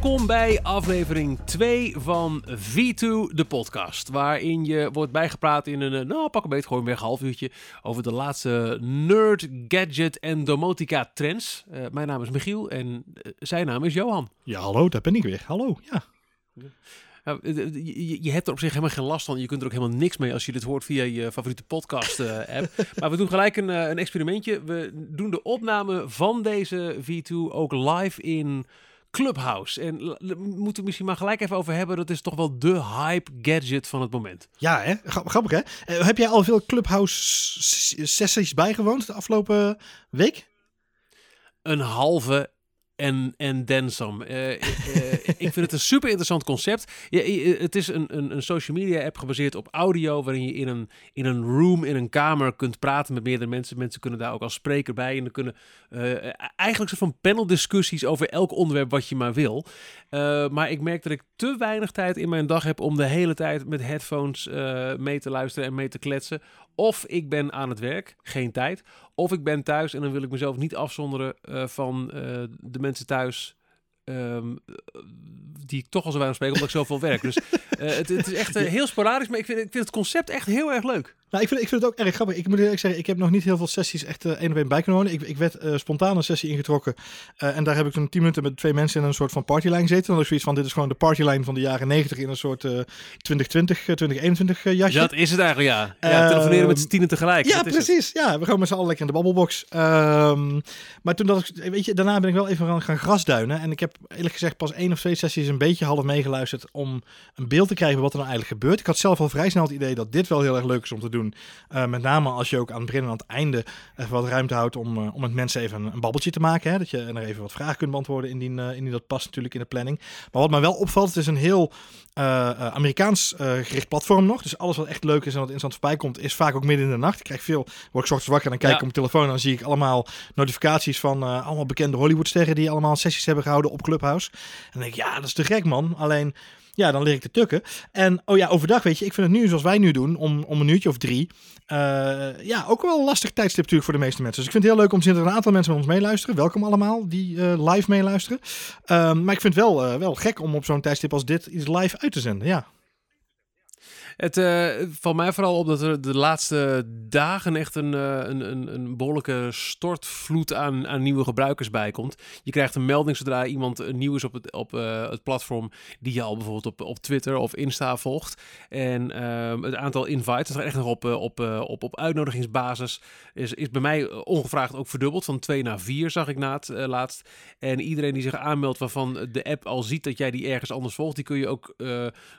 Welkom bij aflevering 2 van V2, de podcast. Waarin je wordt bijgepraat in een, eh, nou pak een beetje gewoon weer een half uurtje... over de laatste nerd, gadget en domotica trends. Uh, mijn naam is Michiel en uh, zijn naam is Johan. Ja, hallo, daar ben ik weer. Hallo, ja. Nou, je, je, hebt er op zich helemaal geen last van. Je kunt er ook helemaal niks mee als je dit hoort via je favoriete podcast-app. maar we doen gelijk een, een, experimentje. We doen de opname van deze V2 ook live in Clubhouse. En moeten we misschien maar gelijk even over hebben. Dat is toch wel de hype gadget van het moment. Ja, hè? grappig hè? Uh, heb jij al veel Clubhouse sessies bijgewoond de afgelopen week? Een halve en, en then some. Uh, uh, ik vind het een super interessant concept. Ja, het is een, een, een, social media app gebaseerd op audio, waarin je in een, in een room, in een kamer kunt praten met meerdere mensen. Mensen kunnen daar ook als spreker bij. En dan kunnen uh, eigenlijk soort van paneldiscussies over elk onderwerp wat je maar wil. maar ik merk dat ik te weinig tijd in mijn dag heb om de hele tijd met headphones mee te luisteren en mee te kletsen. Of ik ben aan het werk, geen tijd. Of ik ben thuis en dan wil ik mezelf niet afzonderen uh, van uh, de mensen thuis. Um, die ik toch al zo weinig spreek, omdat ik zoveel werk. Dus uh, het, het, is echt heel sporadisch, maar ik vind, ik vind het concept echt heel erg leuk. Nou, ik vind, ik vind het ook erg grappig. Ik moet eerlijk zeggen, ik heb nog niet heel veel sessies echt uh, één op één bij kunnen wonen. Ik, ik werd spontaan een sessie ingetrokken. En daar heb ik toen tien minuten met twee mensen in een soort van partylijn gezeten. Dan ik zoiets van, dit is gewoon de partylijn van de jaren negentig in een soort 2020, 2021 jasje. Dat is het eigenlijk, ja. ja telefoneren met z'n tienen tegelijk. Ja, precies. Ja, we gaan met z'n allen lekker in de babbelbox. Um, maar toen dat ik, weet je, daarna ben ik wel even gaan, gaan grasduinen. En ik heb eerlijk gezegd pas één of twee sessies een beetje half meegeluisterd om een beeld te krijgen wat er nou eigenlijk gebeurt. Ik had zelf al vrij snel het idee dat dit wel heel erg leuk is om te doen. Uh, met name als je ook aan het begin en aan het einde even wat ruimte houdt om, uh, om met mensen even een, een, babbeltje te maken. Hè? Dat je er even wat vragen kunt beantwoorden indien, indien dat past natuurlijk in de planning. Maar wat mij wel opvalt, het is een heel Amerikaans gericht platform nog. Dus alles wat echt leuk is en wat interessant voorbij komt, is vaak ook midden in de nacht. Ik krijg veel, word ik ochtends wakker en dan kijk ik ja. op mijn telefoon en dan zie ik allemaal notificaties van allemaal bekende Hollywoodsterren die allemaal sessies hebben gehouden op Clubhouse. En dan denk ik, ja, dat is te gek man. Alleen ja, dan leer ik te tukken. En oh ja, overdag, weet je, ik vind het nu zoals wij nu doen, om, om een uurtje of drie. Uh, ja, ook wel een lastig tijdstip natuurlijk voor de meeste mensen. Dus ik vind het heel leuk om er een aantal mensen met ons meeluisteren. Welkom allemaal die uh, live meeluisteren. Um, maar ik vind het wel, uh, wel gek om op zo'n tijdstip als dit iets live uit te zenden, ja. Het uh, valt mij vooral op dat er de laatste dagen echt een, uh, een, een, een, behoorlijke stortvloed aan, aan nieuwe gebruikers bij komt. Je krijgt een melding zodra iemand nieuw is op het, op, het platform die je al bijvoorbeeld op, op Twitter of Insta volgt. En ehm, het aantal invites, dat echt nog op, op, op, op uitnodigingsbasis, is, is bij mij ongevraagd ook verdubbeld. Van 2 naar 4 zag ik na het laatst. En iedereen die zich aanmeldt waarvan de app al ziet dat jij die ergens anders volgt, die kun je ook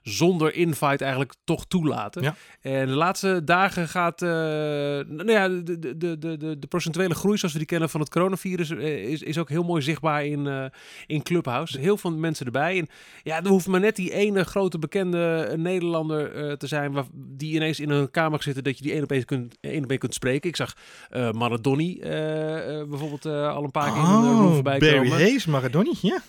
zonder invite eigenlijk toch toelaten. Ja. En de laatste dagen gaat uh, nou ja, de, de, de, de, de procentuele groei zoals we die kennen van het coronavirus is, is ook heel mooi zichtbaar in, uh, in Clubhouse. Heel veel mensen erbij. En ja, er hoeft maar net die ene grote bekende Nederlander uh, te zijn waar, die ineens in een kamer zitten dat je die één op één kunt, één op één kunt spreken. Ik zag Maradoni bijvoorbeeld al een paar keer oh, in de room voorbij Barry komen. Hayes, Maradoni, ja.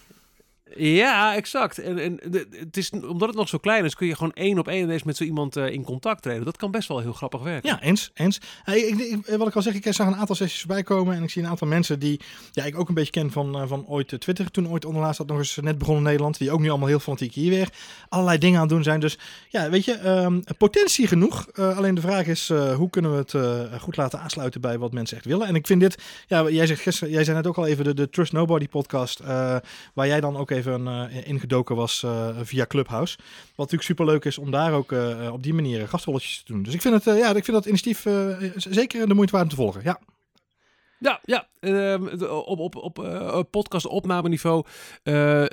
Ja, exact. En, en het is, omdat het nog zo klein is, kun je gewoon één op één ineens met zo iemand uh, in contact treden. Dat kan best wel heel grappig werken. Ja, eens. eens. Ik, ik, wat ik al zeg, ik zag een aantal sessies voorbij komen en ik zie een aantal mensen die ja, ik ook een beetje ken van, uh, van ooit Twitter. Toen ooit onderlaatst dat nog eens net begonnen in Nederland. Die ook nu allemaal heel fanatiek hier weer allerlei dingen aan het doen zijn. Dus ja, weet je, um, potentie genoeg. Alleen de vraag is, hoe kunnen we het goed laten aansluiten bij wat mensen echt willen. En ik vind dit, ja, jij zegt gisteren, jij zei net ook al even de, de Trust Nobody podcast, waar jij dan ook even in ingedoken was uh, via Clubhouse. Wat natuurlijk super leuk is om daar ook uh, op die manier gastrolletjes te doen. Dus ik vind, het, ja, ik vind dat initiatief zeker de moeite waard om te volgen. Ja. Ja, ja. Uh, op, op, op uh, podcast opnameniveau uh,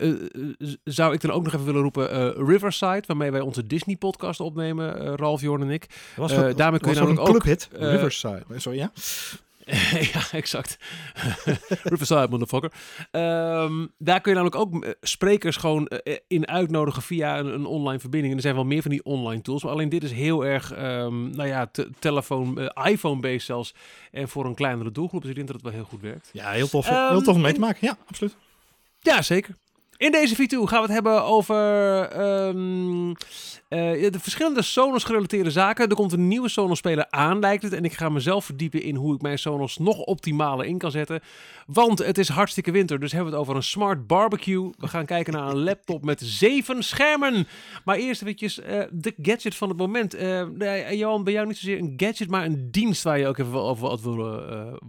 zou ik dan ook nog even willen roepen Riverside, waarmee wij onze Disney podcast opnemen, Ralf, Jorn en ik. Was dat, daarmee kun je namelijk ook... clubhit, Riverside. Sorry, ja? ja, exact. Riverside, motherfucker. Um, daar kun je namelijk ook uh, sprekers gewoon uh, in uitnodigen via een, een, online verbinding. En er zijn wel meer van die online tools. Maar alleen dit is heel erg, um, nou ja, telefoon, uh, iPhone-based zelfs. En voor een kleinere doelgroep. Dus ik denk dat het wel heel goed werkt. Ja, heel tof. Um, heel tof om mee te maken. Ja, absoluut. Ja, zeker. In deze video gaan we het hebben over ehm, eh, de verschillende Sonos gerelateerde zaken. Er komt een nieuwe Sonos speler aan, lijkt het. En ik ga mezelf verdiepen in hoe ik mijn Sonos nog optimaler in kan zetten. Want het is hartstikke winter, dus hebben we het over een smart barbecue. We gaan kijken naar een laptop met zeven schermen. Maar eerst eventjes uh, de gadget van het moment. Uh, Johan, bij jou niet zozeer een gadget, maar een dienst waar je ook even over wat wil,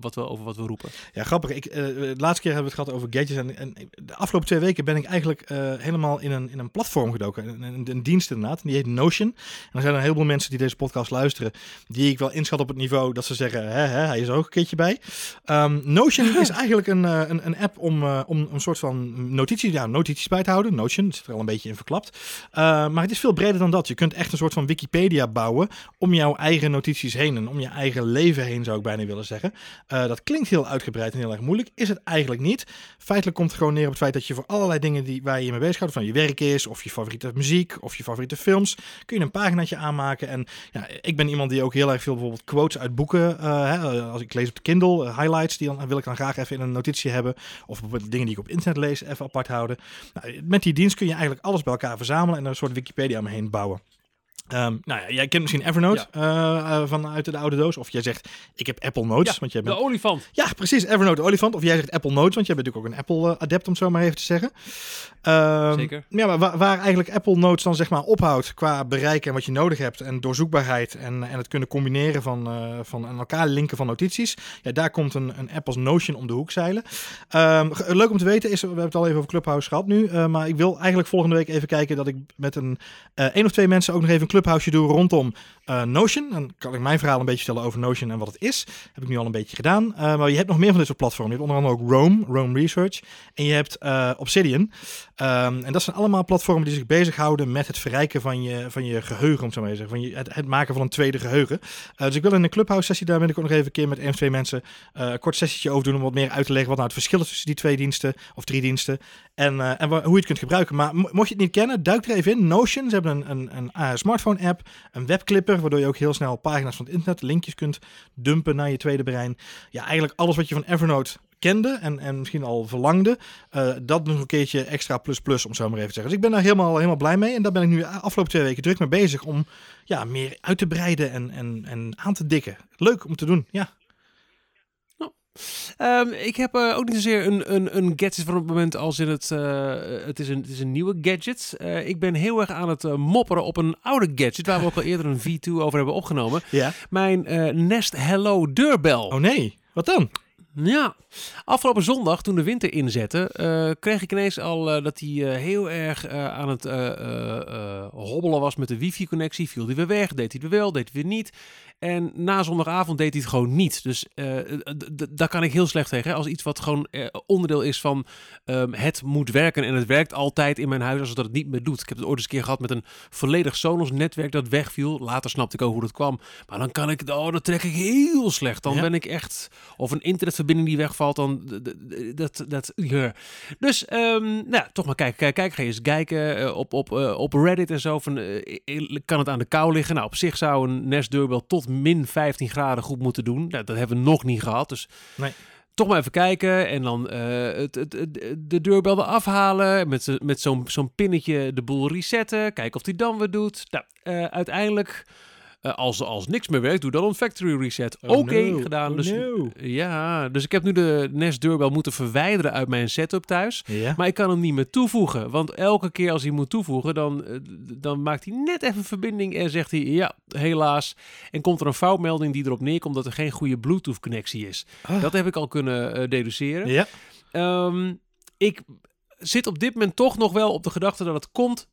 wat we, over wat wil roepen. Ja, grappig. Ik, de laatste keer hebben we het gehad over gadgets. En, en de afgelopen twee weken ben ik eigenlijk helemaal in een, in een platform gedoken. Een, een, een dienst inderdaad. Die heet Notion. En er zijn een heleboel mensen die deze podcast luisteren, die ik wel inschat op het niveau dat ze zeggen, hè, hè, hij is er ook een keertje bij. Um, Notion is eigenlijk een, uh, een, een, app om, uh, om een soort van notities, ja, notities bij te houden. Notion zit er al een beetje in verklapt. Uh, maar het is veel breder dan dat. Je kunt echt een soort van Wikipedia bouwen om jouw eigen notities heen en om je eigen leven heen, zou ik bijna willen zeggen. dat klinkt heel uitgebreid en heel erg moeilijk. Is het eigenlijk niet. Feitelijk komt het gewoon neer op het feit dat je voor allerlei dingen die, waar je je mee van je werk is, of je favoriete muziek, of je favoriete films, kun je een paginaatje aanmaken. En ja, ik ben iemand die ook heel erg veel bijvoorbeeld quotes uit boeken, uh, hè, als ik lees op de Kindle, uh, highlights, die dan wil ik dan graag even in een notitie hebben. Of bijvoorbeeld dingen die ik op internet lees, even apart houden. Nou, met die dienst kun je eigenlijk alles bij elkaar verzamelen en er een soort Wikipedia omheen bouwen. Um, nou ja, jij kent misschien Evernote ja. uh, uh, vanuit de oude doos. Of jij zegt, ik heb Apple Notes. Ja, want jij bent... de olifant. Ja, precies. Evernote, de olifant. Of jij zegt Apple Notes, want jij bent natuurlijk ook een Apple-adept, om zo maar even te zeggen. Um, Zeker. Ja, maar waar, waar, eigenlijk Apple Notes dan zeg maar ophoudt qua bereik en wat je nodig hebt. En doorzoekbaarheid en, en het kunnen combineren van, uh, van aan elkaar linken van notities. Ja, daar komt een, een Apple's Notion om de hoek zeilen. Um, leuk om te weten is, we hebben het al even over Clubhouse gehad nu. maar ik wil eigenlijk volgende week even kijken dat ik met een één of twee mensen ook nog even een Clubhouse doe rondom uh, Notion. Dan kan ik mijn verhaal een beetje vertellen over Notion en wat het is. Heb ik nu al een beetje gedaan. Uh, maar je hebt nog meer van dit soort platformen. Je hebt onder andere ook Rome, Rome Research. En je hebt uh, Obsidian. Um, en dat zijn allemaal platformen die zich bezighouden met het verrijken van je, van je geheugen, om zo maar te zeggen. Van je, het, het maken van een tweede geheugen. dus ik wil in een clubhouse sessie daar ben ik ook nog even een keer met één of twee mensen een kort sessietje over doen. Om wat meer uit te leggen wat nou het verschil is tussen die twee diensten of drie diensten. En, en hoe je het kunt gebruiken. Maar mocht je het niet kennen, duik er even in. Notion, ze hebben een, een, een smartphone app een webclipper, waardoor je ook heel snel pagina's van het internet, linkjes kunt dumpen naar je tweede brein. Ja, eigenlijk alles wat je van Evernote kende en, en misschien al verlangde, uh, dat nog een keertje extra plus plus, om zo maar even te zeggen. Dus ik ben daar helemaal, helemaal blij mee en daar ben ik nu afgelopen twee weken druk mee bezig om ja, meer uit te breiden en, en, en aan te dikken. Leuk om te doen, ja. Um, ik heb uh, ook niet zozeer een, een, een gadget van het moment als in het, uh, het, is een, het is een nieuwe gadget. Uh, ik ben heel erg aan het mopperen op een oude gadget waar we ook al eerder een V2 over hebben opgenomen. Ja. Mijn Nest Hello deurbel. Oh nee, wat dan? Ja, afgelopen zondag toen de winter inzette, uh, kreeg ik ineens al uh, dat hij uh, heel erg aan het hobbelen was met de wifi-connectie. Viel hij weer weg, deed hij het wel, deed hij weer niet. En na zondagavond deed hij het gewoon niet. Dus daar kan ik heel slecht tegen. Als iets wat gewoon onderdeel is van um, het moet werken. En het werkt altijd in mijn huis als het dat niet meer doet. Ik heb het ooit eens een keer gehad met een volledig Sonos-netwerk dat wegviel. Later snapte ik ook hoe dat kwam. Maar dan kan ik, oh, dat trek ik heel slecht. Dan ja. ben ik echt, of een internetverbinding die wegvalt, dan dat, dat, ja. Dus, um, nou, toch maar kijken, kijk, ga eens kijken uh, op, op, op Reddit en zo. Van, kan het aan de kou liggen? Nou, op zich zou een Nest deurbel tot min 15 graden goed moeten doen. Nou, dat hebben we nog niet gehad, dus... Nee toch maar even kijken en dan uh, het, het, het, de deurbel eraf halen. Met, met zo'n zo'n pinnetje de boel resetten. Kijken of die dan weer doet. Nou, uh, uiteindelijk uh, als, als niks meer werkt, doe dan een factory reset. Oh, Oké, okay, no. gedaan. Oh, dus, no. Ja, dus ik heb nu de Nest deurbel moeten verwijderen uit mijn setup thuis. Ja. Maar ik kan hem niet meer toevoegen. Want elke keer als hij moet toevoegen, dan, dan maakt hij net even verbinding en zegt hij ja, helaas. En komt er een foutmelding die erop neerkomt dat er geen goede Bluetooth connectie is. Ah. Dat heb ik al kunnen uh, deduceren. Ja. Um, ik zit op dit moment toch nog wel op de gedachte dat het komt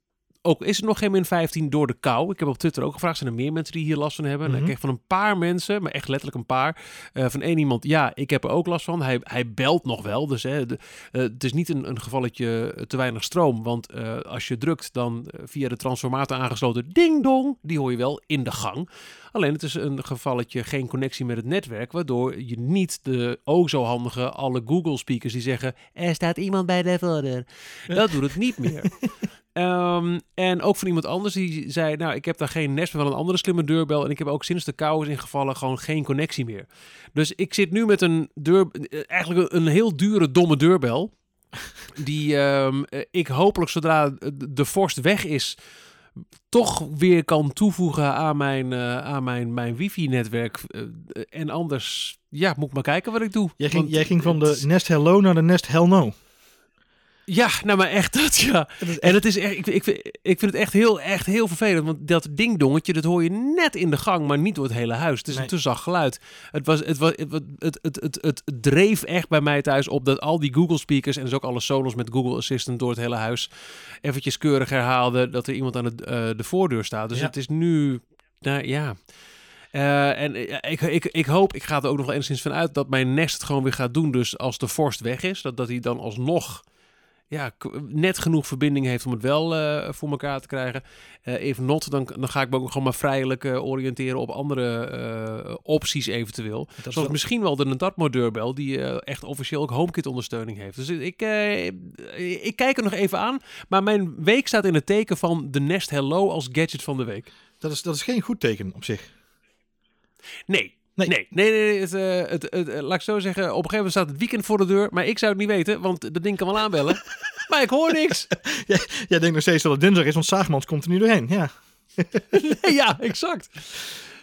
ook is er nog geen min 15 door de kou. Ik heb op Twitter ook gevraagd, zijn er meer mensen die hier last van hebben? Mm -hmm. Ik kreeg van een paar mensen, maar echt letterlijk een paar, uh, van één iemand, ja, ik heb er ook last van. Hij, hij belt nog wel, dus hè, de, uh, het is niet een, een gevalletje te weinig stroom, want uh, als je drukt, dan via de transformator aangesloten ding dong, die hoor je wel in de gang. Alleen het is een gevalletje geen connectie met het netwerk, waardoor je niet de ook zo handige alle Google speakers die zeggen, er staat iemand bij de voordeur. Dat doet het niet meer. Um, en ook van iemand anders die zei, nou, ik heb daar geen nest, maar wel een andere slimme deurbel. En ik heb ook sinds de kou is ingevallen gewoon geen connectie meer. Dus ik zit nu met een deur, eigenlijk een heel dure, domme deurbel. Die ehm, eh, ik hopelijk zodra de- vorst weg is, toch weer kan toevoegen aan mijn, eh, aan mijn, mijn wifi-netwerk. Eh, en anders, ja, moet ik maar kijken wat ik doe. Jij ging, Want jij ging van de Nest Hello naar de Nest Hell No. Ja, nou maar echt dat, ja. En het is echt, ik, ik, vind- ik vind het echt heel, echt heel vervelend. Want dat dingdongetje, dat hoor je net in de gang, maar niet door het hele huis. Het is Nee. een te zacht geluid. Het, was, het, was, het, het, het, het, het dreef echt bij mij thuis op dat al die Google speakers en dus ook alle Sonos met Google Assistant door het hele huis eventjes keurig herhaalden dat er iemand aan de, eh, de voordeur staat. Dus Ja. het is nu, nou ja... Eh, en ik, ik, ik hoop, ik ga er ook nog wel enigszins van uit dat mijn Nest het gewoon weer gaat doen. Dus als de vorst weg is, dat, dat hij dan alsnog ja, net genoeg verbinding heeft om het wel eh, voor elkaar te krijgen. Eh even not, dan, dan ga ik me ook gewoon maar vrijelijk eh, oriënteren op andere opties eventueel. is Zoals wel- misschien wel de Natmo deurbel, die echt officieel ook HomeKit ondersteuning heeft. Dus ik, ik kijk er nog even aan. Maar mijn week staat in het teken van de Nest Hello als gadget van de week. Dat is, dat is geen goed teken op zich. Nee. Nee. Nee, nee, nee, nee, het, eh, het, het, eh, laat ik zo zeggen, op een gegeven moment staat het weekend voor de deur, maar ik zou het niet weten, want dat ding kan wel aanbellen. maar ik hoor niks. Jij denkt nog steeds dat het dinsdag is, want Zaagmans komt er nu doorheen. Ja. ja, exact.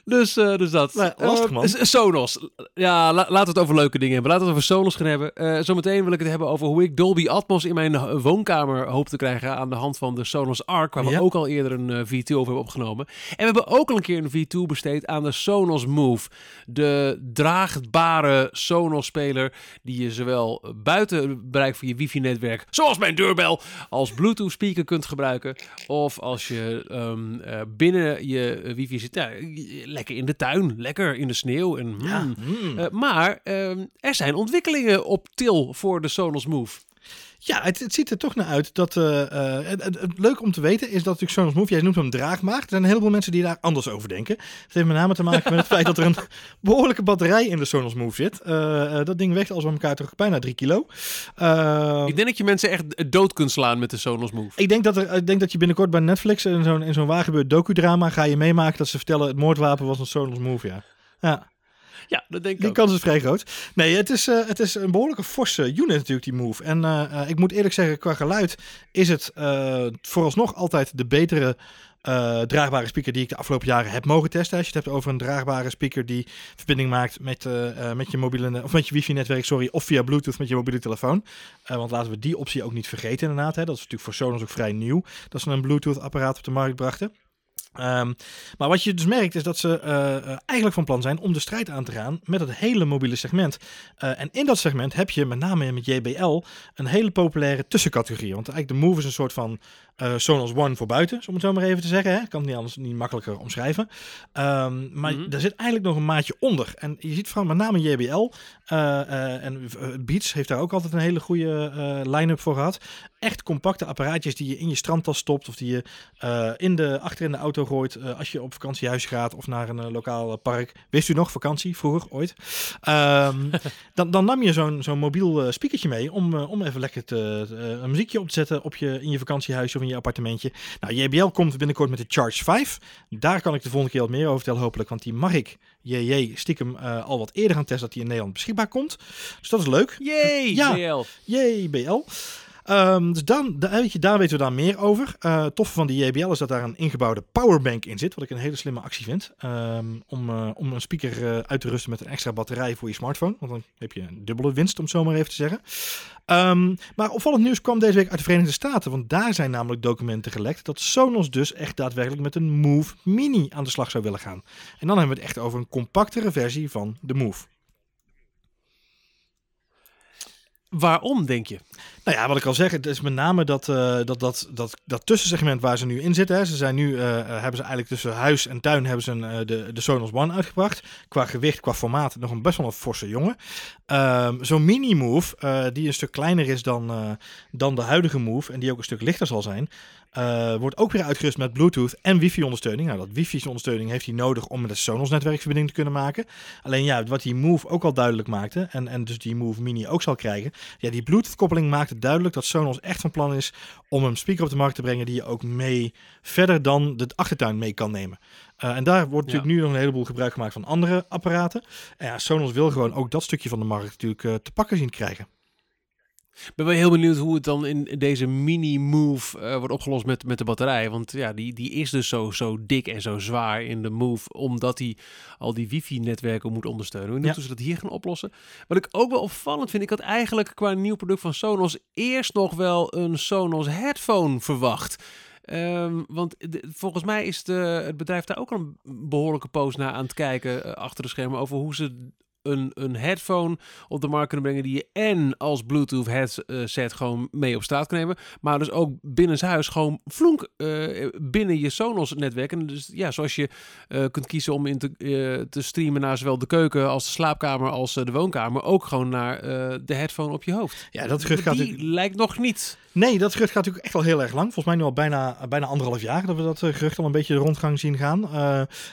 Dus, eh, dus dat. Nou, lastig, Eh, man. S- Sonos. Ja, la- laten we het over leuke dingen hebben. Laten we het over Sonos gaan hebben. Eh, zometeen wil ik het hebben over hoe ik Dolby Atmos in mijn woonkamer hoop te krijgen aan de hand van de Sonos Arc, waar we Ja. ook al eerder een eh, V2 over hebben opgenomen. En we hebben ook al een keer een V2 besteed aan de Sonos Move. De draagbare Sonos-speler die je zowel buiten het bereik van je wifi-netwerk, zoals mijn deurbel, als Bluetooth-speaker kunt gebruiken. Of als je ehm, eh, binnen je wifi zit, lekker in de tuin, lekker in de sneeuw. En, mm. Mm. Eh, maar ehm, er zijn ontwikkelingen op til voor de Sonos Move. Ja, het, het ziet er toch naar uit dat. eh, het, het, het leuke om te weten is dat natuurlijk Sonos Move, jij noemt hem draagbaar. Er zijn een heleboel mensen die daar anders over denken. Het heeft met name te maken met het feit dat er een behoorlijke batterij in de Sonos Move zit. Eh, dat ding weegt als we elkaar toch bijna 3 kilo. Eh, Ik denk dat je mensen echt dood kunt slaan met de Sonos Move. ik denk, dat er, ik denk dat je binnenkort bij Netflix in zo'n, in zo'n waargebeurd docudrama ga je meemaken dat ze vertellen het moordwapen was een Sonos Move, ja. Ja. Ja, dat denk ik Die ook. kans is vrij groot. Nee, het is, eh, het is een behoorlijke forse unit natuurlijk, die Move. En eh, eh, ik moet eerlijk zeggen, qua geluid is het vooralsnog altijd de betere draagbare speaker die ik de afgelopen jaren heb mogen testen. Als je het hebt over een draagbare speaker die verbinding maakt met, met je mobiele, of met je wifi-netwerk, sorry, of via Bluetooth met je mobiele telefoon. Want laten we die optie ook niet vergeten inderdaad. Hè. Dat is natuurlijk voor Sonos ook vrij nieuw, dat ze een Bluetooth-apparaat op de markt brachten. Ehm, maar wat je dus merkt is dat ze eh, eh, eigenlijk van plan zijn om de strijd aan te gaan met het hele mobiele segment. Eh, en in dat segment heb je met name met JBL een hele populaire tussencategorie. Want eigenlijk de Move is een soort van eh, Sonos One voor buiten, om het zo maar even te zeggen. Hè. Ik kan het niet anders niet makkelijker omschrijven. Ehm, maar Mhm. daar zit eigenlijk nog een maatje onder. En je ziet vooral met name JBL eh, eh, en Beats heeft daar ook altijd een hele goede line-up voor gehad. Echt compacte apparaatjes die je in je strandtas stopt of die je in de, achter in de auto gooit als je op vakantiehuis gaat of naar een lokaal park. Wist u nog, vakantie, vroeger, ooit? Ehm, dan, dan nam je zo'n zo'n mobiel speakertje mee om, om even lekker te, een muziekje op te zetten op je, in je vakantiehuis of in je appartementje. Nou, JBL komt binnenkort met de Charge 5. Daar kan ik de volgende keer wat meer over vertellen hopelijk, want die mag ik, JJ, stiekem eh, al wat eerder gaan testen dat die in Nederland beschikbaar komt. Dus dat is leuk. Yay, Ja. BL. JBL. Ehm, dus dan, weet je, daar weten we dan meer over. Eh tof van die JBL is dat daar een ingebouwde powerbank in zit. Wat ik een hele slimme actie vind. Ehm, om, eh, om een speaker eh, uit te rusten met een extra batterij voor je smartphone. Want dan heb je een dubbele winst, om het zo maar even te zeggen. Ehm, maar opvallend nieuws kwam deze week uit de Verenigde Staten. Want daar zijn namelijk documenten gelekt dat Sonos dus echt daadwerkelijk met een Move Mini aan de slag zou willen gaan. En dan hebben we het echt over een compactere versie van de Move. Waarom, denk je? Nou ja, wat ik al zeg, het is met name dat, eh, dat, dat, dat, dat tussensegment waar ze nu in zitten. Hè. Ze zijn nu, eh, eh, hebben ze eigenlijk tussen huis en tuin hebben ze de, de Sonos One uitgebracht. Qua gewicht, qua formaat, nog een best wel een forse jongen. Ehm, Zo'n mini-move, die een stuk kleiner is dan, dan de huidige move en die ook een stuk lichter zal zijn, wordt ook weer uitgerust met Bluetooth en wifi-ondersteuning. Nou, dat wifi-ondersteuning heeft hij nodig om met een Sonos-netwerkverbinding te kunnen maken. Alleen ja, wat die Move ook al duidelijk maakte, en, en dus die Move Mini ook zal krijgen, ja, die Bluetooth-koppeling maakt het duidelijk dat Sonos echt van plan is om een speaker op de markt te brengen die je ook mee verder dan de achtertuin mee kan nemen. Uh, en daar wordt natuurlijk nu nog een heleboel gebruik gemaakt van andere apparaten. En ja, Sonos wil gewoon ook dat stukje van de markt natuurlijk uh, te pakken zien krijgen. Ik ben wel heel benieuwd hoe het dan in deze mini-move uh, wordt opgelost met, met de batterij. Want ja, die, die is dus zo, zo dik en zo zwaar in de move, omdat hij al die wifi-netwerken moet ondersteunen. Hoe ja. ze dat hier gaan oplossen. Wat ik ook wel opvallend vind, ik had eigenlijk qua nieuw product van Sonos eerst nog wel een Sonos headphone verwacht. Um, want volgens mij is de, het bedrijf daar ook al een behoorlijke poos naar aan het kijken uh, achter de schermen over hoe ze een, een headphone op de markt kunnen brengen die je en als Bluetooth headset gewoon mee op straat kan nemen, maar dus ook binnenshuis gewoon flonk uh, binnen je Sonos netwerk. En dus ja, zoals je uh, kunt kiezen om in te, uh, te streamen naar zowel de keuken als de slaapkamer als de woonkamer, ook gewoon naar de headphone op je hoofd. Ja, dat gerucht gaat Die lijkt nog niet. Nee, dat gerucht gaat natuurlijk echt al heel erg lang. Volgens mij nu al bijna, bijna anderhalf jaar dat we dat gerucht al een beetje de rondgang zien gaan.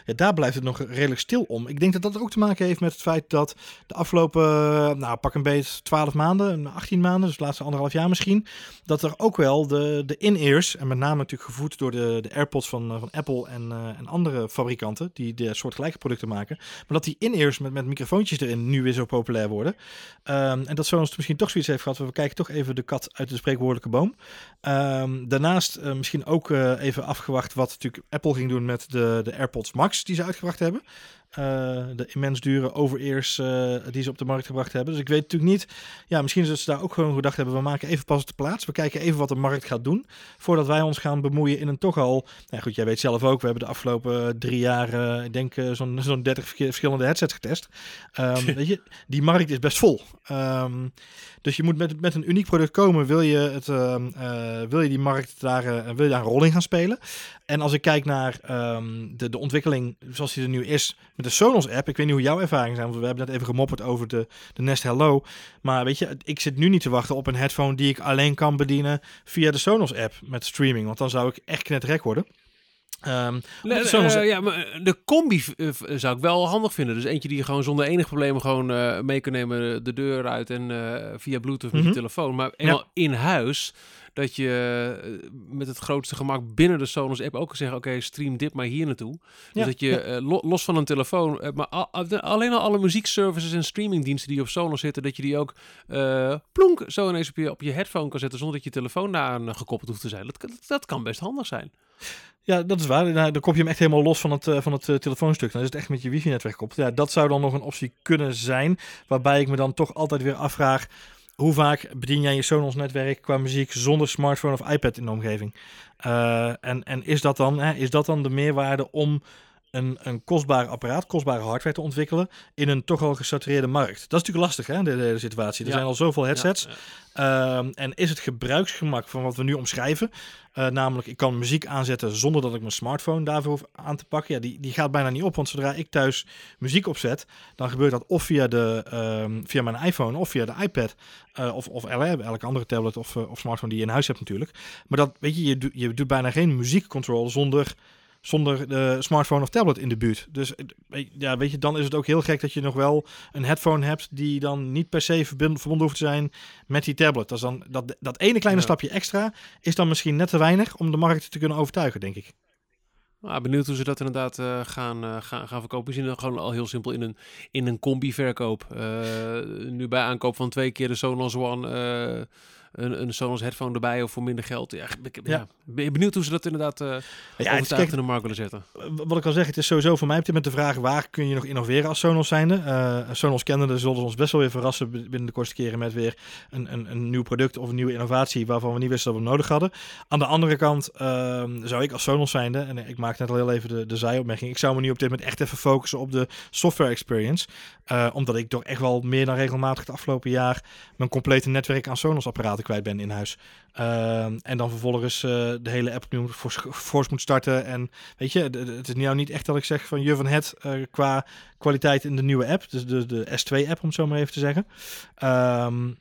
ja, daar blijft het nog redelijk stil om. Ik denk dat dat ook te maken heeft met het feit dat de afgelopen, nou pak een beetje 12 maanden, 18 maanden, dus de laatste anderhalf jaar misschien, dat er ook wel de, de in-ears, en met name natuurlijk gevoed door de, de AirPods van, van Apple en, en andere fabrikanten die de soortgelijke producten maken, maar dat die in-ears met, met microfoontjes erin nu weer zo populair worden. Um, en dat Sonos misschien toch zoiets heeft gehad, we kijken toch even de kat uit de spreekwoordelijke Um, daarnaast uh, misschien ook uh, even afgewacht wat natuurlijk Apple ging doen met de, de AirPods Max die ze uitgebracht hebben. Uh, de immens dure overeers uh, die ze op de markt gebracht hebben. Dus ik weet natuurlijk niet. Ja, misschien is het ze daar ook gewoon gedacht hebben. We maken even pas op de plaats. We kijken even wat de markt gaat doen. Voordat wij ons gaan bemoeien in een toch al. Nou goed, jij weet zelf ook. We hebben de afgelopen drie jaar, uh, ik denk, zo'n zo'n 30 verschillende headsets getest. Um, weet je, die markt is best vol. Um, dus je moet met, met een uniek product komen. Wil je, het, wil je die markt daar, wil je daar een rol in gaan spelen? En als ik kijk naar um, de, de ontwikkeling zoals die er nu is met de Sonos app. Ik weet niet hoe jouw ervaringen zijn, want we hebben net even gemopperd over de, de Nest Hello. Maar weet je, ik zit nu niet te wachten op een headphone die ik alleen kan bedienen via de Sonos app met streaming. Want dan zou ik echt knetrek worden. Um, de, Sonos... uh, ja, maar de combi uh, zou ik wel handig vinden. Dus eentje die je gewoon zonder enig probleem gewoon uh, mee kan nemen de deur uit en via Bluetooth met mm -hmm. je telefoon. Maar eenmaal ja. in huis dat je eh, met het grootste gemak binnen de Sonos app ook kan zeggen, oké, okay, stream dit maar hier naartoe. Dus dat je los van een telefoon, maar al, alleen al alle muziekservices en streamingdiensten die op Sonos zitten, dat je die ook plonk zo ineens op je, op je headphone kan zetten zonder dat je telefoon daaraan gekoppeld hoeft te zijn. Dat, dat, dat kan best handig zijn. Ja, dat is waar. Dan kop je hem echt helemaal los van het, van het uh, telefoonstuk. Dan is het echt met je wifi-netwerk gekoppeld. Ja, dat zou dan nog een optie kunnen zijn. Waarbij ik me dan toch altijd weer afvraag hoe vaak bedien jij je Sonos netwerk qua muziek zonder smartphone of iPad in de omgeving? Uh, en, en is dat dan, hè, is dat dan de meerwaarde om een, een kostbaar apparaat, kostbare hardware te ontwikkelen in een toch al gesatureerde markt. Dat is natuurlijk lastig, hè, de, de, de situatie. Er ja. zijn al zoveel headsets. Ja. Uh, en is het gebruiksgemak van wat we nu omschrijven, uh, namelijk ik kan muziek aanzetten zonder dat ik mijn smartphone daarvoor hoef aan te pakken, ja, die, die gaat bijna niet op. Want zodra ik thuis muziek opzet, dan gebeurt dat of via, de, uh, via mijn iPhone of via de iPad. Uh, of, of elke andere tablet of, of smartphone die je in huis hebt natuurlijk. Maar dat, weet je, je, do, je doet bijna geen muziekcontrol zonder zonder de smartphone of tablet in de buurt. Dus ja, weet je, dan is het ook heel gek dat je nog wel een headphone hebt die dan niet per se verbonden hoeft te zijn met die tablet. Dat, is dan, dat, dat ene kleine ja. stapje extra is dan misschien net te weinig om de markt te kunnen overtuigen, denk ik. Nou, benieuwd hoe ze dat inderdaad uh, gaan, uh, gaan, gaan verkopen. We zien het gewoon al heel simpel in een, in een combi-verkoop. Uh, nu bij aankoop van twee keer de Sonos One een, een Sonos headphone erbij of voor minder geld. Ja, ik, ja. ben benieuwd hoe ze dat inderdaad uh, ja, in de markt willen zetten. Wat ik al zeg, het is sowieso voor mij op dit moment de vraag waar kun je nog innoveren als Sonos zijnde. Uh, Sonos kennende zullen ze ons best wel weer verrassen binnen de kortste keren met weer een, een, een nieuw product of een nieuwe innovatie waarvan we niet wisten dat we nodig hadden. Aan de andere kant uh, zou ik als Sonos zijnde, en ik maak net al heel even de, de zijopmerking, ik zou me nu op dit moment echt even focussen op de software experience. Uh, omdat ik toch echt wel meer dan regelmatig het afgelopen jaar mijn complete netwerk aan Sonos apparaten kwijt ben in huis. Uh, en dan vervolgens uh, de hele app nu fors moet starten. En weet je, het is nou niet echt dat ik zeg van je van het uh, qua kwaliteit in de nieuwe app. Dus de, de S2-app, om het zo maar even te zeggen. Um,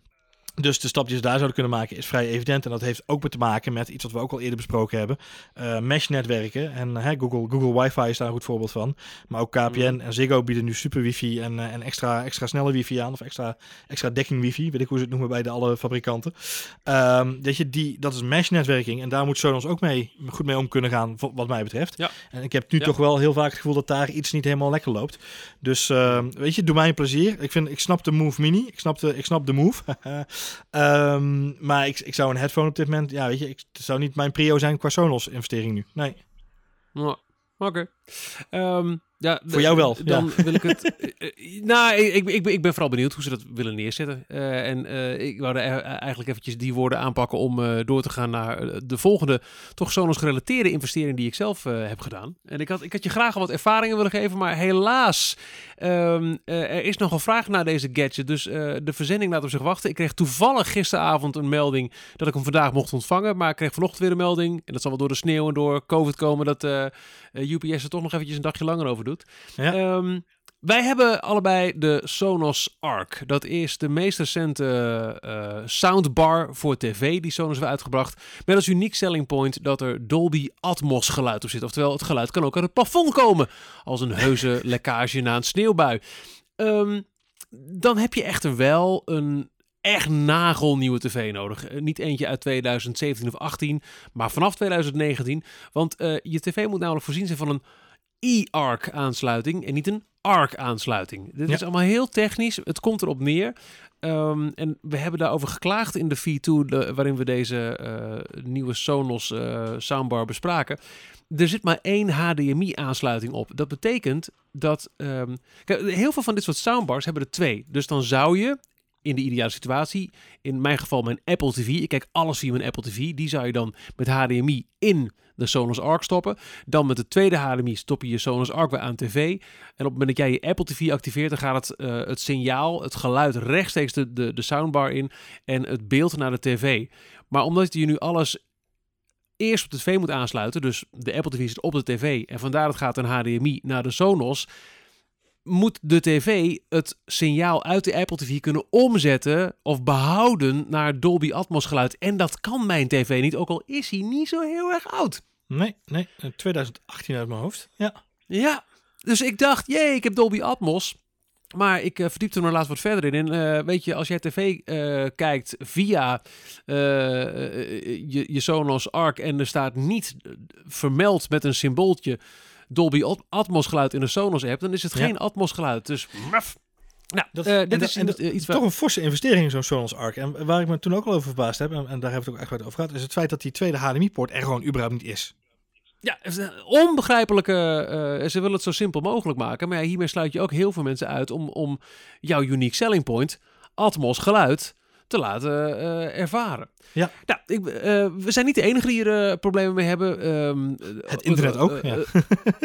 dus de stap die ze daar zouden kunnen maken is vrij evident. En dat heeft ook te maken met iets wat we ook al eerder besproken hebben. Uh, mesh-netwerken. En uh, Google, Google Wi-Fi is daar een goed voorbeeld van. Maar ook KPN mm. en Ziggo bieden nu super wifi en, uh, en extra, extra snelle wifi aan. Of extra, extra dekking wifi. Weet ik hoe ze het noemen bij de alle fabrikanten. Um, dat, je die, dat is mesh-netwerking. En daar moet Sonos ook mee, goed mee om kunnen gaan, wat mij betreft. Ja. En ik heb nu ja. toch wel heel vaak het gevoel dat daar iets niet helemaal lekker loopt. Dus weet je, doe mij een plezier. Ik, vind, ik snap de Move Mini. Ik snap de, ik snap de Move. Ehm, maar ik, ik zou een headphone op dit moment, ja, weet je, ik, het zou niet mijn prio zijn qua Sonos investering nu. Nee. Oké. Ehm, ja, Voor jou wel, Dan wil ik het. eh, eh, nou, ik, ik, ik, ben- vooral benieuwd hoe ze dat willen neerzetten. Eh, en ik wou er e- eigenlijk eventjes die woorden aanpakken om door te gaan naar de volgende, toch Sonos gerelateerde investering die ik zelf heb gedaan. En ik had, ik had je graag al wat ervaringen willen geven, maar helaas, ehm, eh, er is nogal vraag naar deze gadget. Dus de verzending laat op zich wachten. Ik kreeg toevallig gisteravond een melding dat ik hem vandaag mocht ontvangen, maar ik kreeg vanochtend weer een melding. En dat zal wel door de sneeuw en door COVID komen dat UPS er toch nog eventjes een dagje langer over doet. Ja. Ehm, wij hebben allebei de Sonos Arc. Dat is de meest recente eh, soundbar voor tv die Sonos heeft uitgebracht. Met als uniek selling point dat er Dolby Atmos geluid op zit. Oftewel, het geluid kan ook uit het plafond komen. Als een heuse lekkage na een sneeuwbui. Ehm, dan heb je echter wel een echt nagelnieuwe tv nodig. Eh, niet eentje uit 2017 of 18, maar vanaf 2019. Want eh, je tv moet namelijk voorzien zijn van een e-ARC aansluiting en niet een ARC aansluiting. Dit Ja. is allemaal heel technisch. Het komt erop neer. Ehm, en we hebben daarover geklaagd in de V2, de- waarin we deze eh, nieuwe Sonos eh, soundbar bespraken. Er zit maar één HDMI-aansluiting op. Dat betekent dat... ehm, kijk, heel veel van dit soort soundbars hebben er twee. Dus dan zou je in de ideale situatie, in mijn geval mijn Apple TV, ik kijk alles via mijn Apple TV, die zou je dan met HDMI in de Sonos Arc stoppen. Dan met de tweede HDMI stop je je Sonos Arc weer aan tv. En op het moment dat jij je Apple TV activeert, dan gaat het, eh, het signaal, het geluid rechtstreeks de, de, de soundbar in en het beeld naar de tv. Maar omdat je nu alles eerst op de tv moet aansluiten, dus de Apple TV zit op de tv en vandaar dat gaat een HDMI naar de Sonos, moet de tv het signaal uit de Apple TV kunnen omzetten of behouden naar Dolby Atmos geluid. En dat kan mijn tv niet, ook al is hij niet zo heel erg oud. Nee, nee, eh, 2018 uit mijn hoofd. Ja. Ja, dus ik dacht, jee, ik heb Dolby Atmos. Maar ik eh, verdiepte er laatst wat verder in. En eh, weet je, als jij tv eh, kijkt via eh, eh, je, je Sonos Arc en er staat niet vermeld met een symbooltje Dolby At- Atmos geluid in de Sonos app, dan is het Ja. geen Atmos geluid. Dus maf. Nou, Dat- eh, dit is dat- eh, iets Toch waar... een forse investering in zo'n Sonos Arc. En waar ik me toen ook al over verbaasd heb, en, en daar hebben we het ook echt wat over gehad, is het feit dat die tweede HDMI-poort er gewoon überhaupt niet is. Ja, onbegrijpelijke. eh, ze willen het zo simpel mogelijk maken. Maar ja, hiermee sluit je ook heel veel mensen uit om, om jouw unique selling point, Atmos geluid, te laten eh, ervaren. Ja. Nou, ik, eh, we zijn niet de enige die er eh, problemen mee hebben. Ehm, Het internet ook, ja.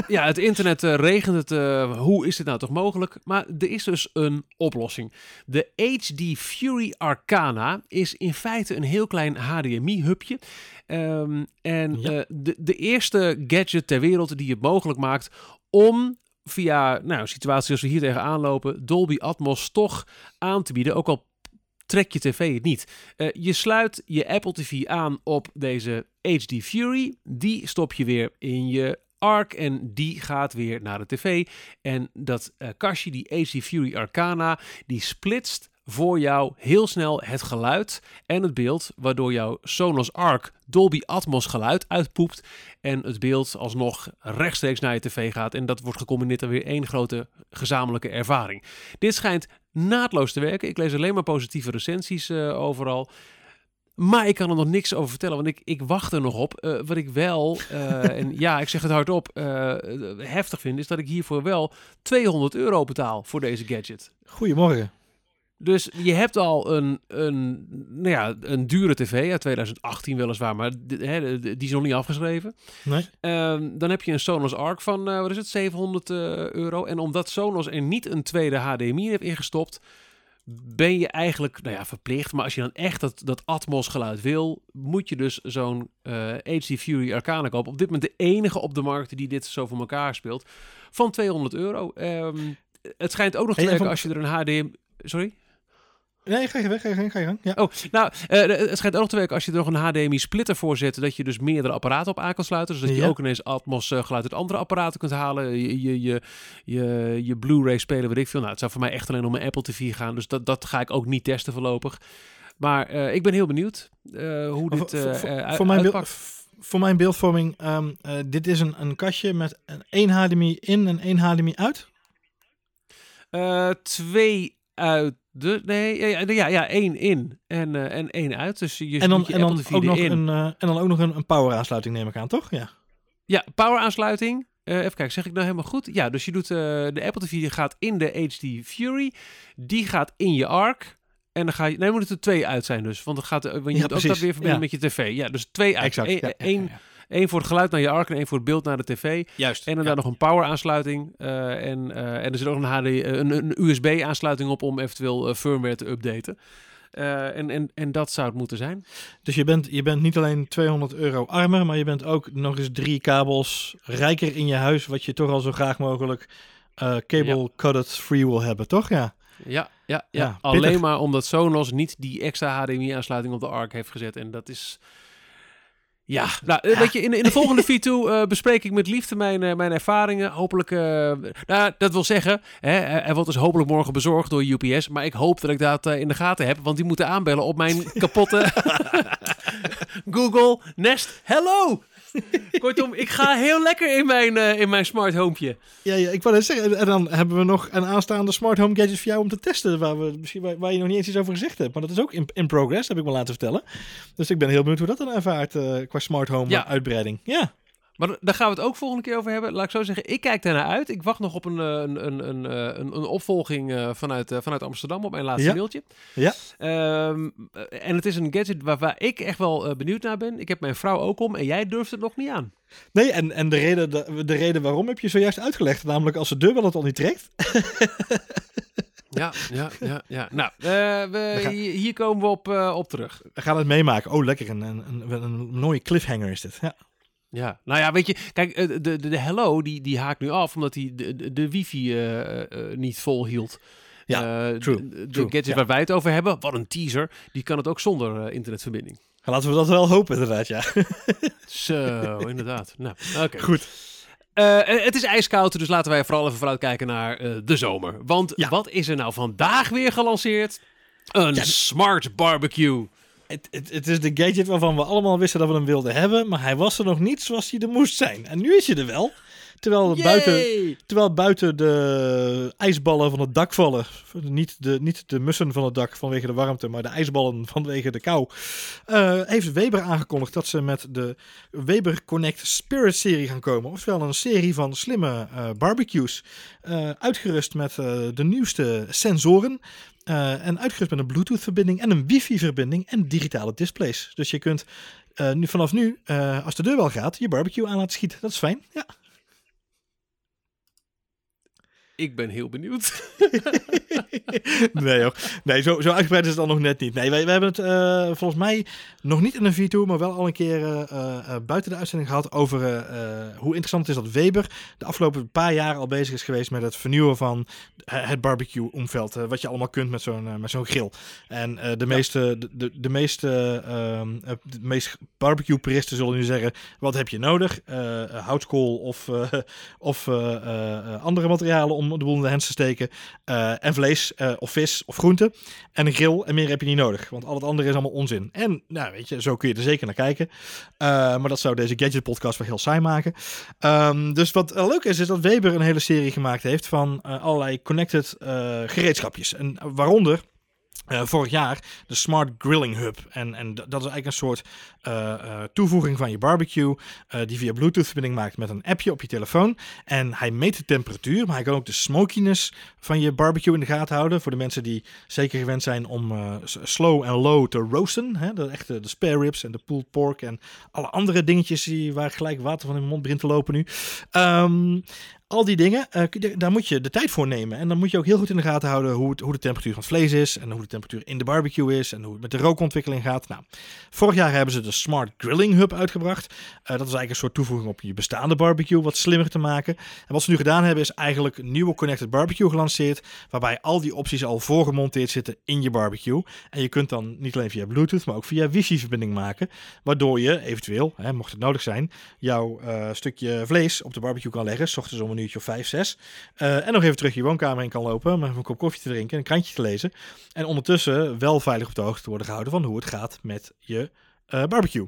ja, het internet regent het. hoe is dit nou toch mogelijk? Maar er is dus een oplossing. De HD Fury Arcana is in feite een heel klein HDMI-hubje. Ehm, en Ja. de, de eerste gadget ter wereld die het mogelijk maakt om via nou, situaties als we hier tegenaan lopen, Dolby Atmos toch aan te bieden. Ook al trek je tv het niet. Eh, je sluit je Apple TV aan op deze HD Fury. Die stop je weer in je Arc en die gaat weer naar de tv. En dat eh, kastje, die HD Fury Arcana, die splitst voor jou heel snel het geluid en het beeld, waardoor jouw Sonos Arc Dolby Atmos geluid uitpoept en het beeld alsnog rechtstreeks naar je tv gaat. En dat wordt gecombineerd dan weer één grote gezamenlijke ervaring. Dit schijnt naadloos te werken. Ik lees alleen maar positieve recensies eh, overal. Maar ik kan er nog niks over vertellen, want ik, ik wacht er nog op. Eh, wat ik wel, eh, en ja, ik zeg het hardop, heftig vind, is dat ik hiervoor wel 200 euro betaal voor deze gadget. Goedemorgen. Dus je hebt al een, een, nou ja, een dure tv uit 2018 weliswaar, maar hè, die is nog niet afgeschreven. Nee. Ehm, dan heb je een Sonos Arc van, eh, wat is het, 700 eh, euro. En omdat Sonos er niet een tweede HDMI heeft ingestopt, ben je eigenlijk, nou ja, verplicht. Maar als je dan echt dat, dat Atmos geluid wil, moet je dus zo'n eh, HD Fury Arcana kopen. Op dit moment de enige op de markt die dit zo voor elkaar speelt. Van 200 euro. Ehm, het schijnt ook nog te werken als je er een HDMI... Sorry? Nee, ga je weg, ga je gang, ga je gang. Ja. Oh, nou, eh, het schijnt ook nog te werken als je er nog een HDMI-splitter voor zet, dat je dus meerdere apparaten op aan kan sluiten. Zodat je ook ineens Atmos eh, geluid uit andere apparaten kunt halen. Je, je, je, je, je Blu-ray spelen, weet ik veel. Nou, het zou voor mij echt alleen om mijn Apple TV gaan. Dus dat, dat ga ik ook niet testen voorlopig. Maar eh, ik ben heel benieuwd hoe dit voor- voor- voor, mijn beeld, voor mijn beeldvorming, ehm, eh, dit is een, een kastje met een 1 HDMI in en 1 HDMI uit. Twee uit De, nee, ja, ja, ja, één in en, eh, en één uit. Dus je En dan, en dan, Apple TV ook nog, in. een, eh, en dan ook nog een, een power aansluiting neem ik aan, toch? Ja. Ja, power aansluiting. Eh, even kijken, zeg ik nou helemaal goed? Ja, dus je doet de Apple TV gaat in de HD Fury. Die gaat in je ARC. En dan ga je... Nee, moet er twee uit zijn dus. Want, het gaat, want je Ja, moet ook dat weer verbinden Ja. met je tv. Ja, dus twee uit. Exact. Eén ja, ja, ja, ja. één voor het geluid naar je ARC en één voor het beeld naar de tv. Juist. En inderdaad nog een power aansluiting. eh, en, eh, en er zit ook een, HD, eh, een, een USB aansluiting op om eventueel firmware te updaten. Eh, en, en, en dat zou het moeten zijn. Dus je bent, je bent niet alleen 200 euro armer, maar je bent ook nog eens drie kabels rijker in je huis, wat je toch al zo graag mogelijk eh, cable cut free wil hebben, toch? Ja. Ja, ja, ja. Ja, alleen maar omdat Sonos niet die extra HDMI-aansluiting op de ARC heeft gezet. En dat is... Ja, nou, eh, weet je, in, in de volgende V2 eh, bespreek ik met liefde mijn, eh, mijn ervaringen. Hopelijk, nou, dat wil zeggen, hè, hij wordt dus hopelijk morgen bezorgd door UPS. Maar ik hoop dat ik dat in de gaten heb, want die moeten aanbellen op mijn kapotte Google Nest Hello. Kortom, ik ga heel lekker in mijn, eh, in mijn smart homepje. Ja, ja, ik wou net zeggen, en dan hebben we nog een aanstaande smart home gadget voor jou om te testen, waar, we, misschien, waar, waar je nog niet eens iets over gezegd hebt. Maar dat is ook in, in progress, heb ik me laten vertellen. Dus ik ben heel benieuwd hoe dat dan ervaart eh, qua smart home Ja. uitbreiding. Ja. Maar da- daar gaan we het ook volgende keer over hebben. Laat ik zo zeggen, ik kijk daarnaar uit. Ik wacht nog op een, eh, een, een, een, eh, een, opvolging eh, vanuit, vanuit Amsterdam op mijn laatste Ja. mailtje. Ja. Ehm, eh, en het is een gadget waar, waar ik echt wel benieuwd naar ben. Ik heb mijn vrouw ook om en jij durft het nog niet aan. Nee, en, en de, reden, de, de reden waarom heb je zojuist uitgelegd. Namelijk als de deur wel het al niet trekt. Ja, ja, ja. ja. Nou, we, gaan- hier, komen we op, op terug. We gaan het meemaken. Oh, lekker. Een, een, een, een mooie cliffhanger is dit. Ja. Ja, nou ja, weet je, kijk, eh, de, de, de Hello die, die haakt nu af omdat hij de, de, de wifi eh, eh, niet vol hield. Ja, true, De, de gadget ja. waar wij het over hebben, wat een teaser, die kan het ook zonder internetverbinding. Laten we dat wel hopen, inderdaad. Ja. Zo, inderdaad. Nou, oké. Goed. Het is ijskoud, dus laten wij vooral even vooruitkijken naar eh, de zomer. Want Ja. wat is er nou vandaag weer gelanceerd? Een Ja, smart barbecue. Het, het, het is de gadget waarvan we allemaal wisten dat we hem wilden hebben. Maar hij was er nog niet zoals hij er moest zijn. En nu is hij er wel. Terwijl buiten, terwijl buiten de ijsballen van het dak vallen. Niet de, niet de mussen van het dak vanwege de warmte, maar de ijsballen vanwege de kou. eh, heeft Weber aangekondigd dat ze met de Weber Connect Spirit serie gaan komen. Oftewel een serie van slimme eh, barbecues. eh, uitgerust met de nieuwste sensoren. Eh, en uitgerust met een Bluetooth-verbinding en een wifi-verbinding en digitale displays. Dus je kunt eh, nu, vanaf nu, eh, als de deur wel gaat, je barbecue aan laten schieten. Dat is fijn. Ja. Ik ben heel benieuwd. nee hoor. Nee, zo, zo uitgebreid is het dan nog net niet. Nee, wij, wij hebben het eh, volgens mij nog niet in een V2, maar wel al een keer eh, eh, buiten de uitzending gehad over hoe interessant het is dat Weber de afgelopen paar jaar al bezig is geweest met het vernieuwen van het barbecue-omveld. wat je allemaal kunt met zo'n met zo'n grill. En de, meeste, de, de, de meeste, ehm, eh, de meest barbecue-puristen zullen nu zeggen, wat heb je nodig? Houtskool of, of andere materialen om de boel in de hens te steken. Eh, en vlees eh, of vis of groente. En een grill en meer heb je niet nodig. Want al het andere is allemaal onzin. En nou weet je, zo kun je er zeker naar kijken. Eh, maar dat zou deze gadget podcast wel heel saai maken. Ehm, dus wat leuk is, is dat Weber een hele serie gemaakt heeft van allerlei connected gereedschapjes. En waaronder... eh, vorig jaar de Smart Grilling Hub. En, en dat is eigenlijk een soort eh, eh, toevoeging van je barbecue. die via Bluetooth-verbinding maakt met een appje op je telefoon. En hij meet de temperatuur, maar hij kan ook de smokiness van je barbecue in de gaten houden. Voor de mensen die zeker gewend zijn om slow en low te roosten. Hè? De echte de spare ribs en de pulled pork en alle andere dingetjes die, waar gelijk water van in mijn mond begint te lopen nu. Ehm, al die dingen, eh, daar moet je de tijd voor nemen. En dan moet je ook heel goed in de gaten houden hoe, hoe de temperatuur van het vlees is. En hoe de temperatuur in de barbecue is. En hoe het met de rookontwikkeling gaat. Nou, vorig jaar hebben ze de Smart Grilling Hub uitgebracht. Eh, dat is eigenlijk een soort toevoeging op je bestaande barbecue. Wat slimmer te maken. En wat ze nu gedaan hebben is eigenlijk nieuwe Connected Barbecue gelanceerd. Waarbij al die opties al voorgemonteerd zitten in je barbecue. En je kunt dan niet alleen via Bluetooth, maar ook via wifi-verbinding maken. Waardoor je eventueel, hè, mocht het nodig zijn, jouw eh, stukje vlees op de barbecue kan leggen. S ochtends om een uurtje of vijf, zes. Eh, en nog even terug je woonkamer in kan lopen. Even een kop koffie te drinken en een krantje te lezen. En ondertussen wel veilig op de hoogte te worden gehouden van hoe het gaat met je eh, barbecue.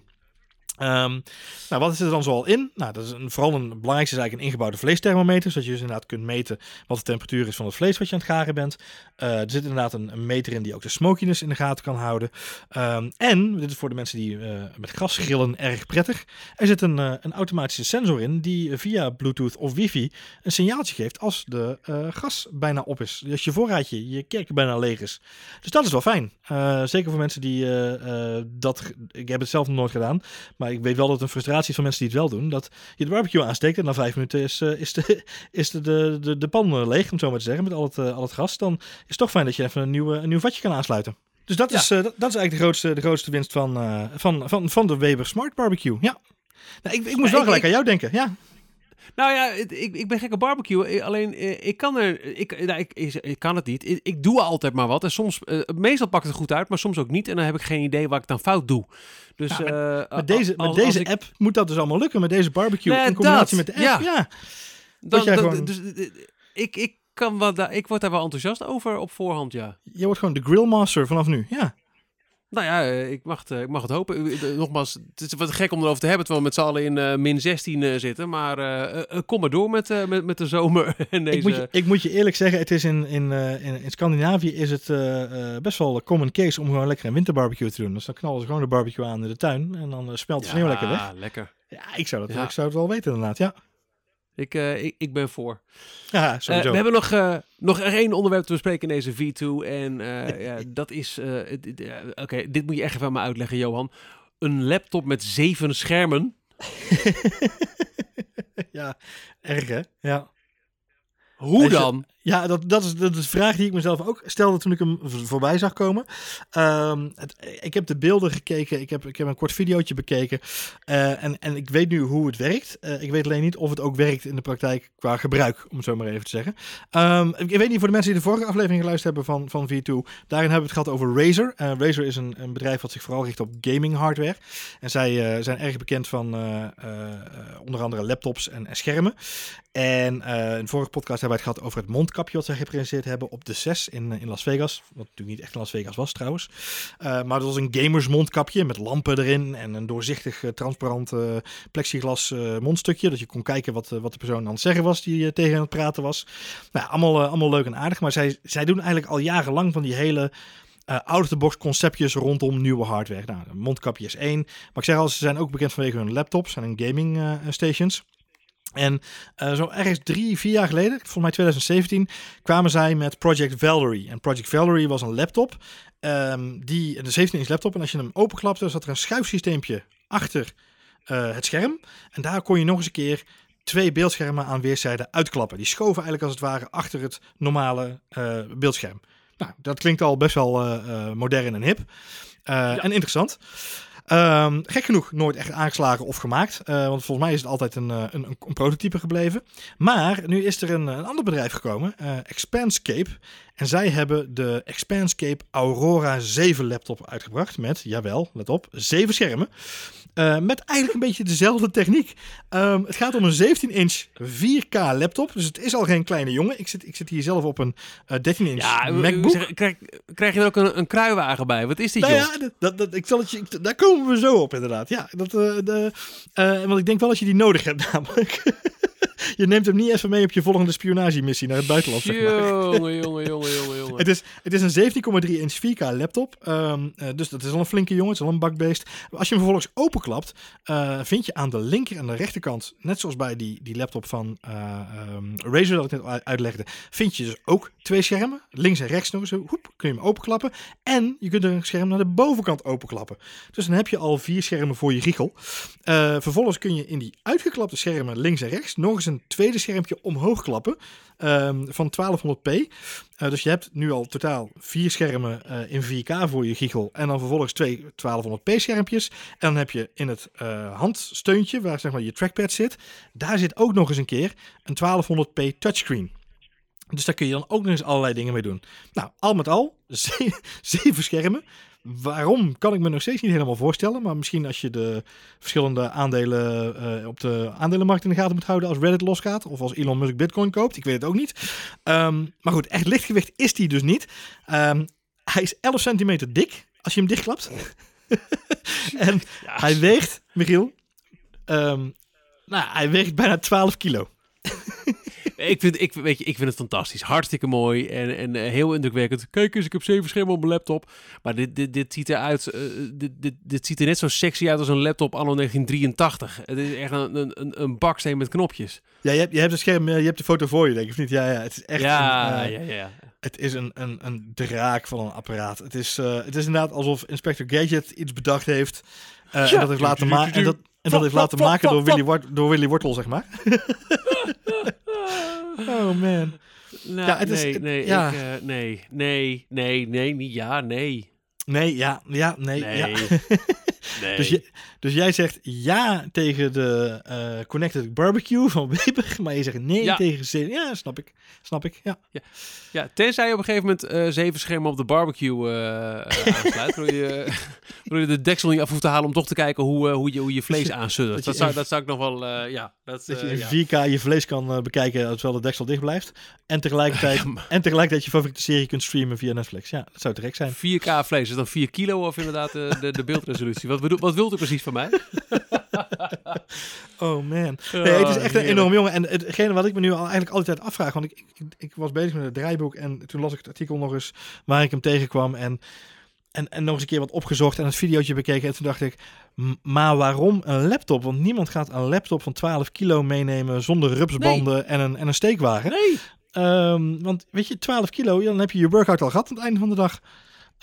Ehm, nou, wat is er dan zoal in? Nou, dat is een, vooral een belangrijkste is eigenlijk een ingebouwde vleesthermometer, zodat je dus inderdaad kunt meten wat de temperatuur is van het vlees wat je aan het garen bent. Uh, er zit inderdaad een, meter in die ook de smokiness in de gaten kan houden. Um, en, dit is voor de mensen die uh, met gras grillen erg prettig, er zit een, uh, een automatische sensor in die via Bluetooth of wifi een signaaltje geeft als de gas bijna op is. Als je voorraadje, je kerk bijna leeg is. Dus dat is wel fijn. zeker voor mensen die dat, ik heb het zelf nog nooit gedaan, maar maar ik weet wel dat het een frustratie is van mensen die het wel doen. Dat je de barbecue aansteekt en na vijf minuten is, uh, is, de, is de, de, de, de pan eh, leeg, om zo maar te zeggen, met al het, uh, al het gas. Dan is het toch fijn dat je even een nieuw, een nieuw vatje kan aansluiten. Dus dat, is, uh, dat, dat, is eigenlijk de grootste, de grootste winst van, van, van, van de Weber Smart Barbecue. Ja. Nou, ik, ik moest wel gelijk aan jou denken. Ja. Nou ja, ik, ik ben gek op barbecue. Eh, alleen eh, ik kan er. Ik, nou, ik, ik, kan het niet. Ik, ik, doe altijd maar wat. En soms, uh, meestal pakt het goed uit, maar soms ook niet. En dan heb ik geen idee wat ik dan fout doe. Dus, ja, met, met, deze, met deze app moet dat dus allemaal lukken. Met deze barbecue nee, in combinatie dat, met de app. Ja. dat, gewoon... dus, ik, ik, kan wat, ik word daar wel enthousiast over op voorhand, ja. Je wordt gewoon de grillmaster vanaf nu, ja. Nou ja, eh, ik mag het, eh, ik mag het hopen. Nogmaals, het is wat gek om erover te hebben, terwijl we met z'n allen in uh, min 16 zitten. Maar uh, kom maar door met, met, met de zomer. En deze... ik, moet je, ik moet je eerlijk zeggen, het is in, in, in, in Scandinavië is het best wel common case om gewoon lekker een winterbarbecue te doen. Dus dan knallen ze gewoon de barbecue aan in de tuin en dan smelt de sneeuw lekker weg. Ja, lekker. Ja, ik zou, dat, ik zou het wel weten inderdaad, ja. Ik, uh, ik, ik, ben voor. Ja, uh, we hebben nog, uh, nog één onderwerp te bespreken in deze V2. En ja, dat is... Oké, dit moet je echt even aan me uitleggen, Johan. Een laptop met zeven schermen. ja, erg hè? Ja. Hoe dan? Ja, dat, dat, is, dat is de vraag die ik mezelf ook stelde toen ik hem voorbij zag komen. Het, ik heb de beelden gekeken, ik heb, ik heb een kort videootje bekeken. Uh, en, en ik weet nu hoe het werkt. Uh, ik weet alleen niet of het ook werkt in de praktijk qua gebruik, om het zo maar even te zeggen. Um, ik, weet niet voor de mensen die de vorige aflevering geluisterd hebben van, van V2. Daarin hebben we het gehad over Razer. Uh, Razer is een, een bedrijf wat zich vooral richt op gaming hardware. En zij zijn erg bekend van onder andere laptops en, en schermen. En in de vorige podcast hebben we het gehad over het mond mondkapje wat zij gepresenteerd hebben op de 6 in, in Las Vegas. Wat natuurlijk niet echt Las Vegas was trouwens. Uh, maar dat was een gamers mondkapje met lampen erin en een doorzichtig uh, transparant plexiglas mondstukje. Dat je kon kijken wat, wat de persoon aan het zeggen was die tegen aan het praten was. Nou, allemaal, allemaal leuk en aardig. Maar zij, zij doen eigenlijk al jarenlang van die hele uh, out-of-the-box conceptjes rondom nieuwe hardware. Nou, mondkapje is één. Maar ik zeg al, ze zijn ook bekend vanwege hun laptops en hun gaming stations. En uh, zo ergens drie, vier jaar geleden, volgens mij 2017, kwamen zij met Project Valerie. En Project Valerie was een laptop, um, die, de 17-inch laptop. En als je hem openklapte, zat er een schuifsysteempje achter uh, het scherm. En daar kon je nog eens een keer twee beeldschermen aan weerszijden uitklappen. Die schoven eigenlijk als het ware achter het normale uh, beeldscherm. Nou, dat klinkt al best wel modern en hip. Ja. En interessant. Um, gek genoeg nooit echt aangeslagen of gemaakt. Uh, want volgens mij is het altijd een, uh, een, een, prototype gebleven. Maar nu is er een, een ander bedrijf gekomen, uh, Expanscape. En zij hebben de Expanscape Aurora 7 laptop uitgebracht. Met, jawel, let op, zeven schermen. Uh, met eigenlijk een beetje dezelfde techniek. Um, het gaat om een 17-inch 4K laptop. Dus het is al geen kleine jongen. Ik zit, ik zit hier zelf op een uh, 13-inch ja, MacBook. Zeg, krijg, krijg, je er ook een, een kruiwagen bij? Wat is dit, nou joh? Ja, dat, dat, ik zal het je, daar komen we zo op, inderdaad. Ja, dat, uh, de, want ik denk wel dat je die nodig hebt, namelijk. je neemt hem niet even mee op je volgende spionagemissie naar het buitenland. Zeg maar. Jongen, jongen, jongen, het, is, het is een 17,3 inch 4K laptop. Um, uh, dus dat is al een flinke jongen. Het is al een bakbeest. Als je hem vervolgens openklapt, uh, vind je aan de linker en de rechterkant, net zoals bij die, die laptop van uh, um, Razer dat ik net uitlegde, vind je dus ook twee schermen. Links en rechts nog eens. Hoep, kun je hem openklappen. En je kunt er een scherm naar de bovenkant openklappen. Dus dan heb je al vier schermen voor je giegel. vervolgens kun je in die uitgeklapte schermen links en rechts nog eens een tweede schermpje omhoog klappen um, van 1200p. Uh, dus je hebt nu al totaal vier schermen uh, in 4K voor je giegel. En dan vervolgens twee 1200p schermpjes. En dan heb je in het uh, handsteuntje, waar zeg maar je trackpad zit, daar zit ook nog eens een keer een 1200p touchscreen. Dus daar kun je dan ook nog eens allerlei dingen mee doen. Nou, al met al, zeven schermen. Waarom kan ik me nog steeds niet helemaal voorstellen. Maar misschien als je de verschillende aandelen uh, op de aandelenmarkt in de gaten moet houden als Reddit losgaat. Of als Elon Musk Bitcoin koopt. Ik weet het ook niet. Um, maar goed, echt lichtgewicht is die dus niet. Um, hij is 11 centimeter dik als je hem dichtklapt. en hij weegt, Michiel, ehm, nou, hij weegt bijna 12 kilo. Ik, vind, ik, weet je, ik vind het fantastisch. Hartstikke mooi en, en eh, heel indrukwekkend. Kijk eens, ik heb zeven schermen op mijn laptop. Maar dit, dit, dit ziet eruit. eh, dit, dit, dit ziet er net zo sexy uit als een laptop anno 1983. Het is echt een, een, een, een baksteen met knopjes. Ja, je hebt, je hebt het scherm, eh, je hebt de foto voor je, denk ik, of niet? Ja, ja, het is echt ja, een, ja, ja. Het is een, een, een draak van een apparaat. Het is, eh, het is inderdaad alsof Inspector Gadget iets bedacht heeft. Ja. En dat heeft laten, ma en dat, en dat heeft laten maken door Willy, door Willy Wortel, zeg maar. Oh man. Nou, Ja, het is- nee, het- nee, ja. ik, eh, nee, nee, nee, nee, niet ja, nee. Nee, ja, ja, nee. Nee. Ja. nee. Dus, je, dus jij zegt ja tegen de eh, Connected Barbecue van Weber, maar je zegt nee Ja. tegen zin. Ja, snap ik. Snap ik, ja. Ja, tenzij je op een gegeven moment eh, zeven schermen op de barbecue eh, aansluit. waardoor, je, je de deksel niet af hoeft te halen om toch te kijken hoe, hoe, je, hoe je vlees aansuddert. dat zou, dat zou ik nog wel, ja. Dat, Dat je in ja. 4K je vlees kan bekijken terwijl de deksel dicht blijft. En tegelijkertijd, Ja, en tegelijkertijd je favoriete serie kunt streamen via Netflix. Ja, dat zou te gek zijn. 4K vlees is dan 4 kilo of inderdaad de, de beeldresolutie. Wat, bedoel, wat wilt u precies van mij? Oh man. Nee, het is echt een enorm jongen. En hetgene wat ik me nu al eigenlijk altijd afvraag, want ik, ik, ik was bezig met het draaiboek en toen las ik het artikel nog eens waar ik hem tegenkwam en, en, en nog eens een keer wat opgezocht en het videootje bekeken. En toen dacht ik, "M- maar waarom een laptop? Want niemand gaat een laptop van 12 kilo meenemen zonder rupsbanden en, een, en een steekwagen. Nee. Ehm, want weet je, 12 kilo, dan heb je je workout al gehad aan het einde van de dag.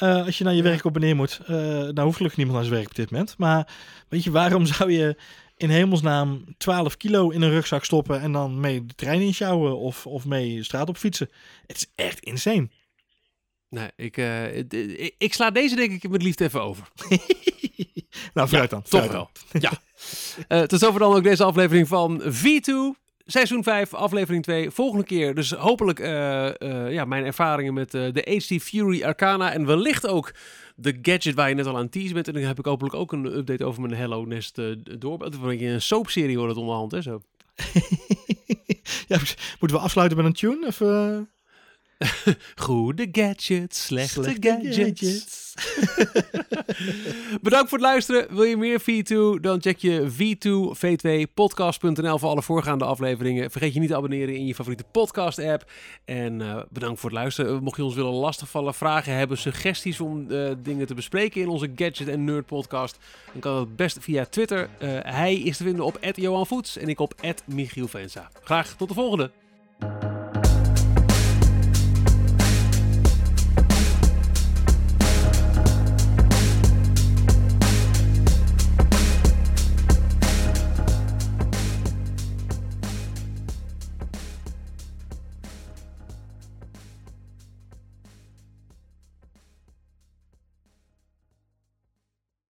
Eh, als je naar je werk op en neer moet. Eh nou hoeft gelukkig niemand naar zijn werk op dit moment. Maar weet je, waarom zou je in hemelsnaam 12 kilo in een rugzak stoppen en dan mee de trein insjouwen of, of mee de straat op fietsen? Het is echt insane. Nee, ik, eh, ik, ik sla deze denk ik met liefde even over. nou, vooruit dan. Toch wel. Ja. Tot zover dan ook deze aflevering van V2. Seizoen 5, aflevering 2. Volgende keer dus hopelijk eh, eh, ja, mijn ervaringen met eh, de HD Fury Arcana. En wellicht ook de gadget waar je net al aan tease bent. En dan heb ik hopelijk ook een update over mijn Hello Nest door. Een soapserie wordt het onderhand. Hè, zo. ja, moeten we afsluiten met een tune? Of? Goede gadgets, slechte, Slechte gadgets. gadgets. Bedankt voor het luisteren. Wil je meer V2? Dan check je v2v2podcast.nl voor alle voorgaande afleveringen. Vergeet je niet te abonneren in je favoriete podcast app. En eh, bedankt voor het luisteren. Mocht je ons willen lastigvallen, vragen hebben, suggesties om eh, dingen te bespreken in onze Gadget en Nerd podcast, dan kan dat best via Twitter. Eh, hij is te vinden op Johan Voets en ik op Michiel Vensa. Graag tot de volgende.